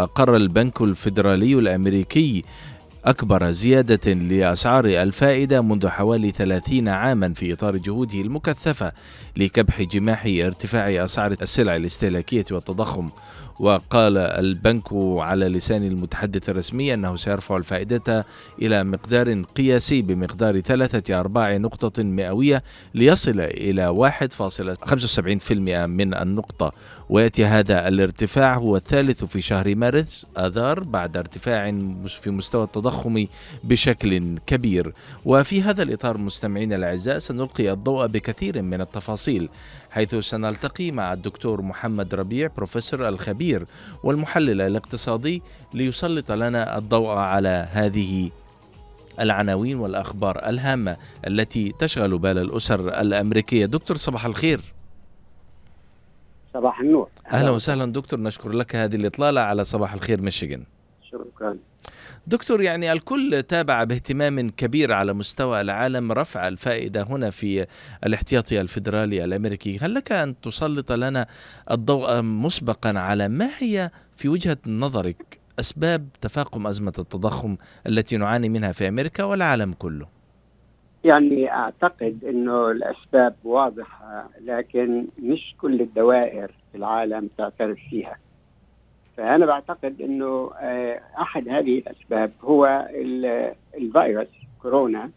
أقر البنك الفيدرالي الأمريكي أكبر زيادة لأسعار الفائدة منذ حوالي 30 عاما في إطار جهوده المكثفة لكبح جماح ارتفاع أسعار السلع الاستهلاكية والتضخم. وقال البنك على لسان المتحدث الرسمي أنه سيرفع الفائدة إلى مقدار قياسي بمقدار ثلاثة أرباع نقطة مئوية ليصل إلى 1.75% من النقطة. ويأتي هذا الارتفاع هو الثالث في شهر مارس آذار بعد ارتفاع في مستوى التضخم بشكل كبير. وفي هذا الإطار مستمعينا الأعزاء سنلقي الضوء بكثير من التفاصيل حيث سنلتقي مع الدكتور محمد ربيع بروفيسور الخبير والمحلل الاقتصادي ليسلط لنا الضوء على هذه العناوين والأخبار الهامة التي تشغل بال الأسر الأمريكية. دكتور صباح الخير. صباح النور. أهلا وسهلا. دكتور نشكر لك هذه الإطلالة على صباح الخير ميشيغان. شكرا. دكتور يعني الكل تابع باهتمام كبير على مستوى العالم رفع الفائدة هنا في الاحتياطي الفيدرالي الأمريكي. هل لك أن تسلط لنا الضوء مسبقا على ما هي في وجهة نظرك أسباب تفاقم أزمة التضخم التي نعاني منها في أمريكا والعالم كله؟ يعني أعتقد إنه الأسباب واضحة لكن مش كل الدوائر في العالم تعترف فيها فأنا بعتقد إنه أحد هذه الأسباب هو الفيروس كورونا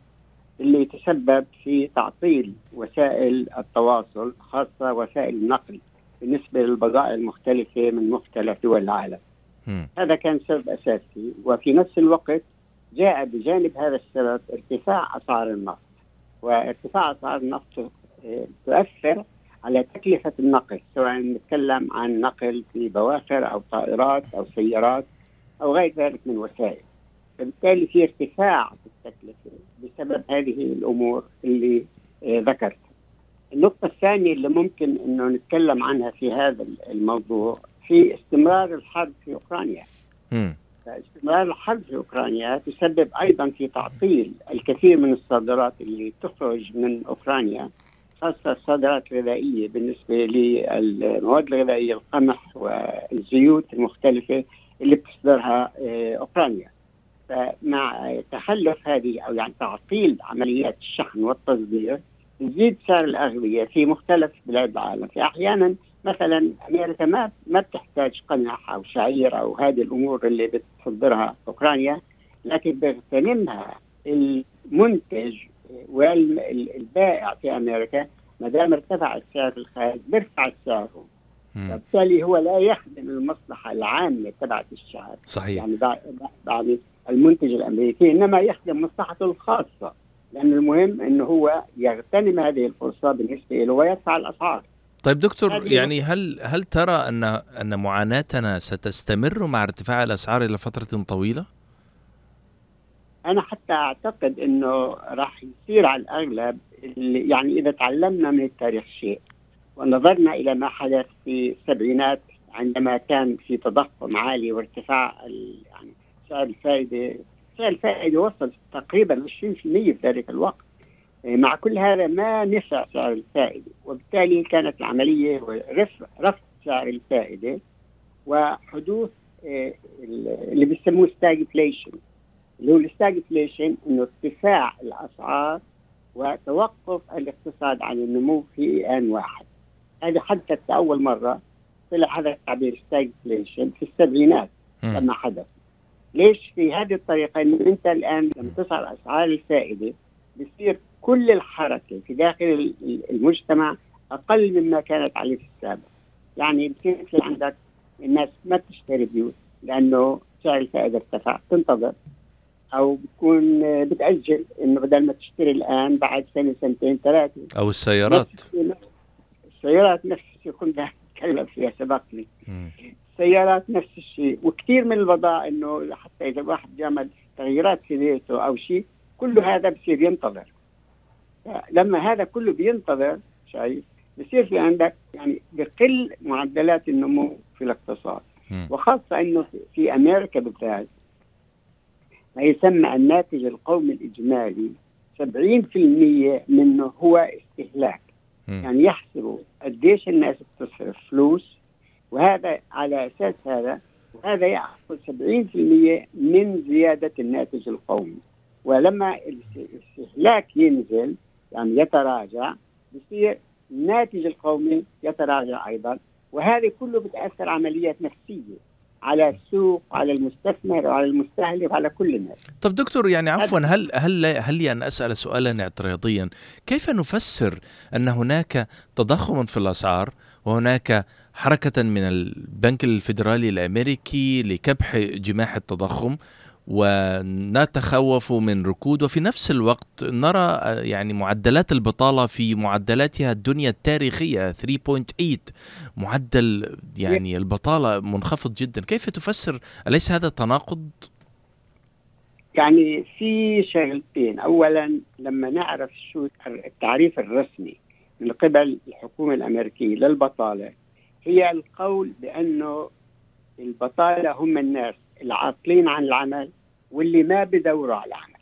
اللي تسبب في تعطيل وسائل التواصل خاصة وسائل النقل بالنسبة للبضائع المختلفة من مختلف دول العالم. هذا كان سبب أساسي وفي نفس الوقت جاء بجانب هذا السبب ارتفاع أسعار النفط وارتفاع أسعار النفط تؤثر على تكلفة النقل سواء نتكلم عن نقل في بواخر أو طائرات أو سيارات أو غير ذلك من وسائل. فبالتالي في ارتفاع في التكلفة بسبب هذه الأمور اللي ذكرت النقطة الثانية اللي ممكن أنه نتكلم عنها في هذا الموضوع في استمرار الحرب في أوكرانيا. فاستمرار الحرب في أوكرانيا تسبب أيضا في تعطيل الكثير من الصادرات اللي تخرج من أوكرانيا خاصة الصادرات الغذائية بالنسبة للمواد الغذائية القمح والزيوت المختلفة اللي بتصدرها أوكرانيا. فمع تخلف هذه أو يعني تعطيل عمليات الشحن والتصدير يزيد سعر الأغذية في مختلف بلاد العالم. فأحيانا مثلا أمريكا ما ما بتحتاج قمح أو شعير أو هذه الأمور اللي بتصدرها أوكرانيا لكن بيغتنمها المنتج والبائع في أمريكا ما دام ارتفع السعر الخارج بيرفع السعر فبالتالي هو لا يخدم المصلحة العامة تبعت الشعب. صحيح. يعني بعد المنتج الأمريكي إنما يخدم مصلحته الخاصة. لأن المهم إنه هو يغتنم هذه الفرصة بالنسبة له ويدفع الأسعار. طيب دكتور يعني هل هل ترى أن أن معاناتنا ستستمر مع ارتفاع الأسعار إلى فترة طويلة؟ أنا حتى أعتقد إنه راح يصير على الأغلب يعني إذا تعلمنا من التاريخ شيء ونظرنا إلى ما حدث في السبعينات عندما كان في تضخم عالي وارتفاع يعني سعر الفائدة سعر الفائدة وصل تقريبا 20% في ذلك الوقت مع كل هذا ما نفع سعر الفائدة وبالتالي كانت العملية رفع رفع سعر الفائدة وحدوث اللي بيسموه stagflation اللي هو ال stagflation إنه ارتفاع الأسعار وتوقف الاقتصاد عن النمو في آن واحد. هذا حدث اول مرة طلع هذا التعبير stagflation في السبعينات لما حدث. ليش في هذه الطريقة إنه أنت الآن لما تصعد اسعار الفائدة بصير كل الحركة في داخل المجتمع أقل مما كانت عليه في السابق. يعني في عندك الناس ما بتشتري بيوت لأنه سعر الفائدة ارتفع تنتظر أو بتكون بتأجل إنه بدل ما تشتري الآن بعد سنة سنتين ثلاثة. أو السيارات. السيارات نفس الشيء كنت أتكلم فيها سبقني. السيارات نفس الشيء. وكثير من البضائع إنه حتى إذا واحد بيعمل تغييرات في بيته أو شيء كل هذا بصير ينتظر. لما هذا كله بينتظر شايف؟ بصير في عندك يعني بقل معدلات النمو في الاقتصاد. وخاصة إنه في أمريكا بالذات ما يسمى الناتج القومي الإجمالي 70% منه هو استهلاك. م. يعني يحسبوا قديش الناس بتصرف فلوس وهذا على أساس هذا وهذا يأخذ 70% من زيادة الناتج القومي. ولما الاستهلاك ينزل يعني يتراجع بصير الناتج القومي يتراجع أيضا. وهذه كله بتأثر عمليات نفسية على السوق على المستثمر وعلى المستهلك وعلى كل الناس. طب دكتور يعني عفوا هل هل هل لي ان أسأل سؤالا اعتراضيا. كيف نفسر أن هناك تضخم في الأسعار وهناك حركة من البنك الفيدرالي الأمريكي لكبح جماح التضخم ونتخوف من ركود. وفي نفس الوقت نرى يعني معدلات البطالة في معدلاتها الدنيا التاريخية 3.8 معدل يعني البطالة منخفض جدا. كيف تفسر؟ أليس هذا تناقض؟ يعني في شغلتين أولا لما نعرف شو التعريف الرسمي من قبل الحكومة الأمريكية للبطالة هي القول بأنه البطالة هم الناس. العاطلين عن العمل واللي ما بدوروا على العمل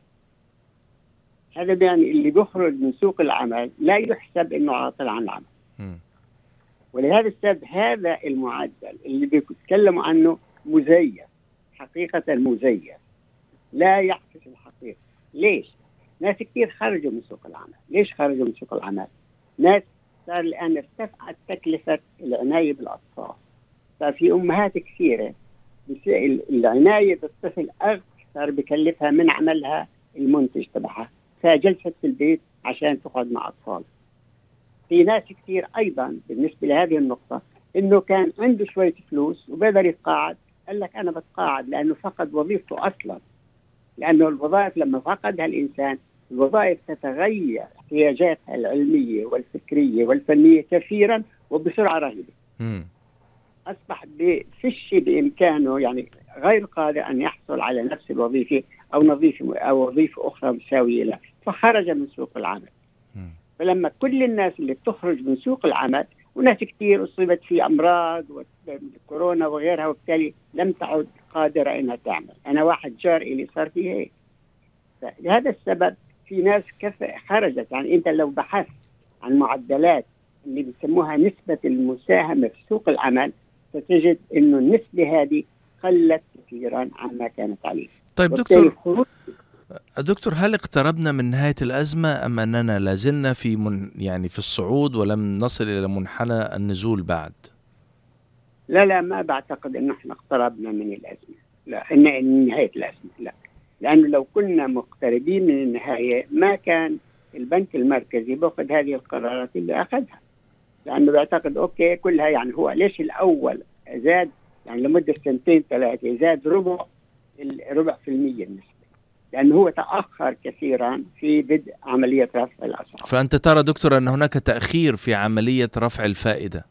هذا يعني اللي بيخرج من سوق العمل لا يحسب إنه عاطل عن العمل. ولهذا السبب هذا المعدل اللي بيتكلموا عنه مزيف حقيقة مزيف. لا يعكس الحقيقة. ليش؟ ناس كثير خرجوا من سوق العمل. ليش خرجوا من سوق العمل؟ ناس صار الآن ارتفعت تكلفة العناية بالأطفال. صار في أمهات كثيرة العناية بالطفل أكثر بكلفها من عملها المنتج تبعها. فجلست في البيت عشان تقعد مع أطفال. في ناس كثير أيضا بالنسبة لهذه النقطة إنه كان عنده شوية فلوس وبقدر يتقاعد. قال لك أنا بتقاعد لأنه فقد وظيفته أصلا. لأنه الوظائف لما فقدها الإنسان الوظائف تتغير احتياجاتها العلمية والفكرية والفنية كثيرا وبسرعة رهيبة. أصبح بفش بإمكانه يعني غير قادر أن يحصل على نفس الوظيفة أو وظيفة أو وظيفة أخرى مساوية له فخرج من سوق العمل. فلما كل الناس اللي بتخرج من سوق العمل وناس كثير أصيبت في أمراض وكورونا وغيرها وبالتالي لم تعد قادرة إنها تعمل. أنا واحد جار إلي صار في هيك. لهذا السبب في ناس كف خرجت. يعني أنت لو بحثت عن معدلات اللي بيسموها نسبة المساهمة في سوق العمل ستجد إنه النسبة هذه قلت كثيرا عما كانت عليه. طيب دكتور دكتور هل اقتربنا من نهاية الأزمة أم أننا لازلنا في من يعني في الصعود ولم نصل إلى منحنى النزول بعد؟ لا لا ما بعتقد أنه إحنا اقتربنا من الأزمة. لا إن نهاية الأزمة لا. لأنه لو كنا مقتربين من النهاية ما كان البنك المركزي باخذ هذه القرارات اللي أخذها. لأنه بيعتقد أوكي كلها يعني هو ليش الأول زاد؟ يعني لمدة سنتين ثلاثة زاد ربع ربع في المية النسبة لأنه هو تأخر كثيرا في بدء عملية رفع الأسعار. فأنت ترى دكتور أن هناك تأخير في عملية رفع الفائدة.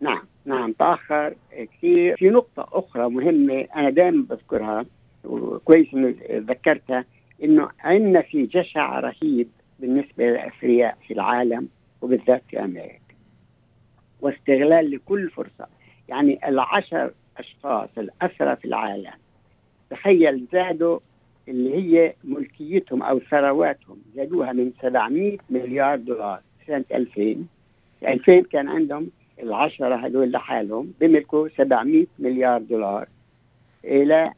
نعم نعم تأخر كثير. في نقطة أخرى مهمة أنا دائما بذكرها وكويس إنه ذكرتها إنه عندنا في جشع رهيب بالنسبة للأثرياء في العالم. وبالذات في أمريكا. واستغلال لكل فرصة. يعني العشر أشخاص الاسرى في العالم تخيل زادوا اللي هي ملكيتهم أو ثرواتهم زادوها من 700 مليار دولار سنة 2000 2000 كان عندهم العشرة هذول لحالهم بيملكوا 700 مليار دولار إلى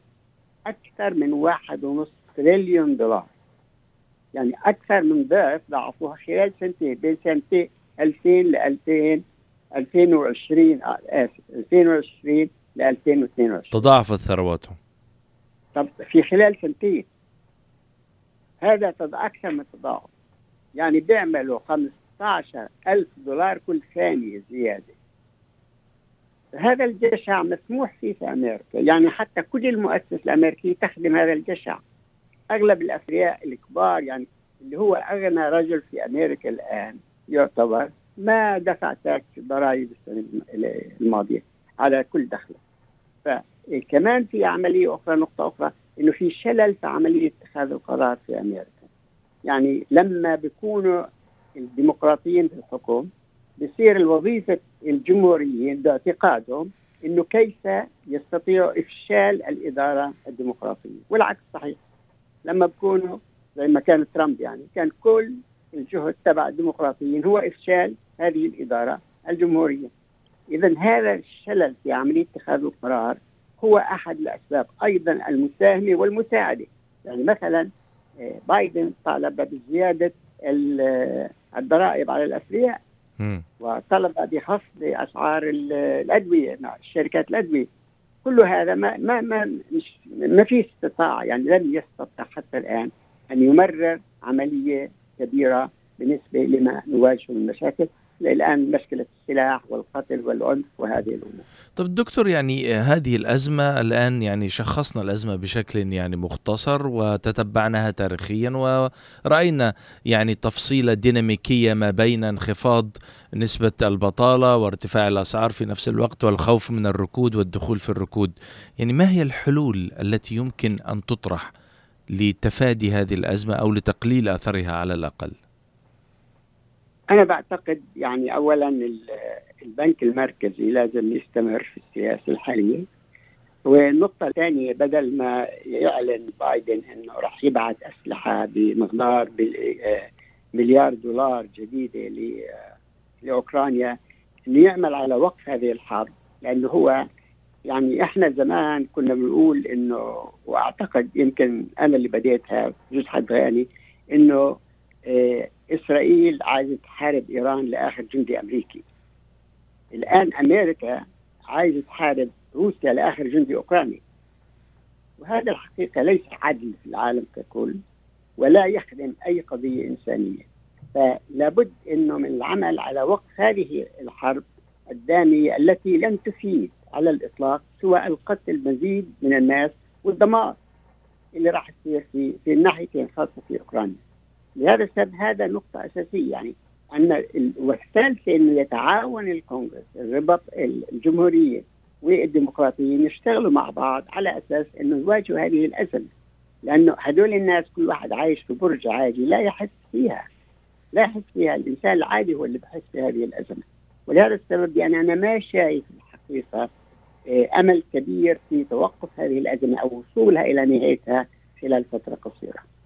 أكثر من واحد ونص تريليون دولار. يعني أكثر من ضعف ضعفوها خلال سنتين بين سنتين 2000 ل 2000 2020 آسف 2020 ل 2022 تضاعفت ثرواتهم. طب في خلال سنتين. هذا أكثر من تضاعف. يعني بيعملوا 15 ألف دولار كل ثانية زيادة. هذا الجشع مسموح فيه في أمريكا، يعني حتى كل المؤسسة الأمريكية تخدم هذا الجشع. أغلب الاثرياء الكبار يعني اللي هو أغنى رجل في أمريكا الآن يعتبر ما دفع تاكس ضرائب السنة الماضية على كل دخله. فكمان في عملية أخرى نقطة أخرى إنه في شلل في عملية اتخاذ القرار في أمريكا. يعني لما بيكونوا الديمقراطيين في الحكم بصير الوظيفة الجمهوريين باعتقادهم إنه كيف يستطيعوا إفشال الإدارة الديمقراطية والعكس صحيح لما بكونوا زي ما كان ترامب يعني كان كل الجهد تبع الديمقراطيين هو إفشال هذه الإدارة الجمهورية. اذا هذا الشلل في عملية اتخاذ القرار هو أحد الأسباب أيضا المساهمة والمساعدة. يعني مثلا آه، بايدن طالب بزيادة الضرائب على الاثرياء وطلب بخفض أسعار الأدوية مع شركات الأدوية. كل هذا ما ما ما مش ما في استطاع يعني لم يستطع حتى الآن أن يمرر عملية كبيرة بالنسبة لما نواجهه من مشاكل الآن مشكلة السلاح والقتل والعنف وهذه الأمور. طب دكتور يعني هذه الأزمة الآن يعني شخصنا الأزمة بشكل يعني مختصر وتتبعناها تاريخيا ورأينا يعني تفصيلة ديناميكية ما بين انخفاض نسبة البطالة وارتفاع الأسعار في نفس الوقت والخوف من الركود والدخول في الركود. يعني ما هي الحلول التي يمكن أن تطرح لتفادي هذه الأزمة أو لتقليل أثرها على الأقل؟ أنا بعتقد يعني اولا البنك المركزي لازم يستمر في السياسة الحالية. والنقطة الثانية بدل ما يعلن بايدن إنه راح يبعث أسلحة بمقدار مليار دولار جديدة لأوكرانيا إنه يعمل على وقف هذه الحرب. لأنه هو يعني إحنا زمان كنا بنقول إنه وأعتقد يمكن أنا اللي بديتها جزء حد غاني إنه آه، إسرائيل عايزة تحارب إيران لآخر جندي أمريكي. الآن أمريكا عايزة تحارب روسيا لآخر جندي أوكراني. وهذا الحقيقة ليس عدل في العالم ككل ولا يخدم أي قضية إنسانية. فلابد إنه من العمل على وقف هذه الحرب الدامية التي لن تفيد على الإطلاق سوى القتل مزيد من الناس والدمار اللي راح يصير في في الناحيتين خاصة في أوكرانيا. لهذا السبب هذا نقطة أساسية يعني أن والثالثة أنه يتعاون الكونغرس الربط الجمهورية والديمقراطيين يشتغلوا مع بعض على أساس أنه يواجهوا هذه الأزمة. لأنه هدول الناس كل واحد عايش في برج عادي لا يحس فيها لا يحس فيها الإنسان العادي هو اللي بحس بهذه الأزمة. ولهذا السبب يعني أنا ما شايف الحقيقة آه، أمل كبير في توقف هذه الأزمة أو وصولها إلى نهايتها خلال فترة قصيرة.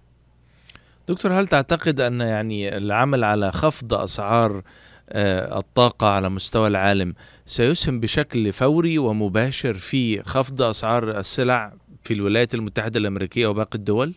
دكتور هل تعتقد أن يعني العمل على خفض أسعار آه، الطاقة على مستوى العالم سيسهم بشكل فوري ومباشر في خفض أسعار السلع في الولايات المتحدة الأمريكية وباقي الدول؟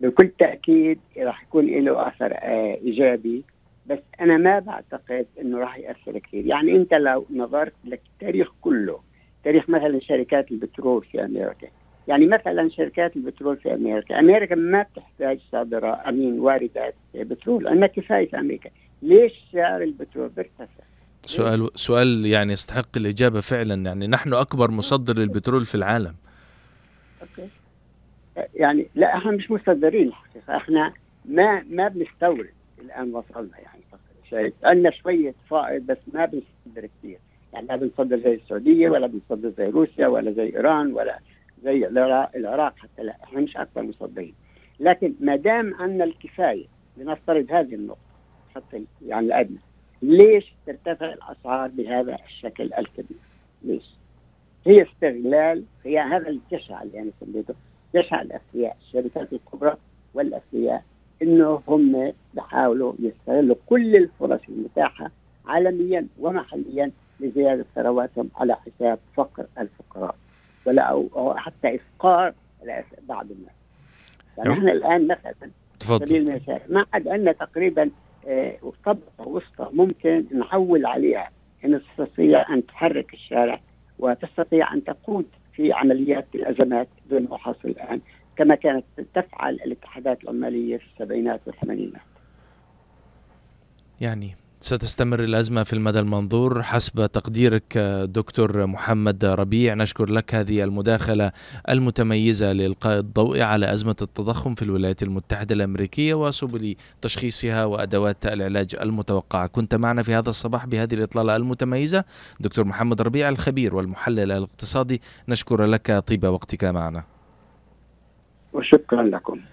بكل تأكيد راح يكون له أثر آه، إيجابي بس أنا ما بعتقد أنه راح يأثر كثير يعني أنت لو نظرت للتاريخ كله تاريخ مثلا شركات البترول في أمريكا يعني مثلا شركات البترول في أمريكا، أمريكا ما بتحتاج صادرة امين واردات بترول لأنها كفاية في أمريكا، ليش سعر البترول بيرتفع؟ سؤال سؤال يعني يستحق الإجابة فعلا يعني نحن أكبر مصدر للبترول في العالم. أوكي. يعني لا إحنا مش مصدرين الحقيقة، إحنا ما ما بنستورد الآن وصلنا يعني شايف عندنا شوية فائض بس ما بنصدر كثير، يعني ما بنصدر زي السعودية ولا بنصدر زي روسيا ولا زي إيران ولا زي العراق حتى لا إحنا مش أكبر مصدرين لكن ما دام عندنا الكفاية لنفترض هذه النقطة حتى يعني الأدنى ليش ترتفع الأسعار بهذا الشكل الكبير؟ ليش؟ هي استغلال هي هذا الجشع اللي أنا سميته جشع الاثرياء الشركات الكبرى والاثرياء إنه هم بحاولوا يستغلوا كل الفرص المتاحة عالميا ومحليا لزيادة ثرواتهم على حساب فقر الفقراء. ولا أو حتى إفقار بعض الناس. يعني إحنا الآن مثلا تفضل. سبيل المثال ما عاد عندنا تقريبا آه، طبقة وسطى ممكن نحول عليها إن تستطيع أن تحرك الشارع وتستطيع أن تقود في عمليات الأزمات دون ما حصل الآن كما كانت تفعل الاتحادات العمالية في السبعينات والثمانينات. يعني ستستمر الأزمة في المدى المنظور. حسب تقديرك دكتور محمد ربيع نشكر لك هذه المداخلة المتميزة لإلقاء الضوء على أزمة التضخم في الولايات المتحدة الأمريكية وسبل تشخيصها وأدوات العلاج المتوقعة. كنت معنا في هذا الصباح بهذه الإطلالة المتميزة دكتور محمد ربيع الخبير والمحلل الاقتصادي. نشكر لك طيب وقتك معنا. وشكرا لكم.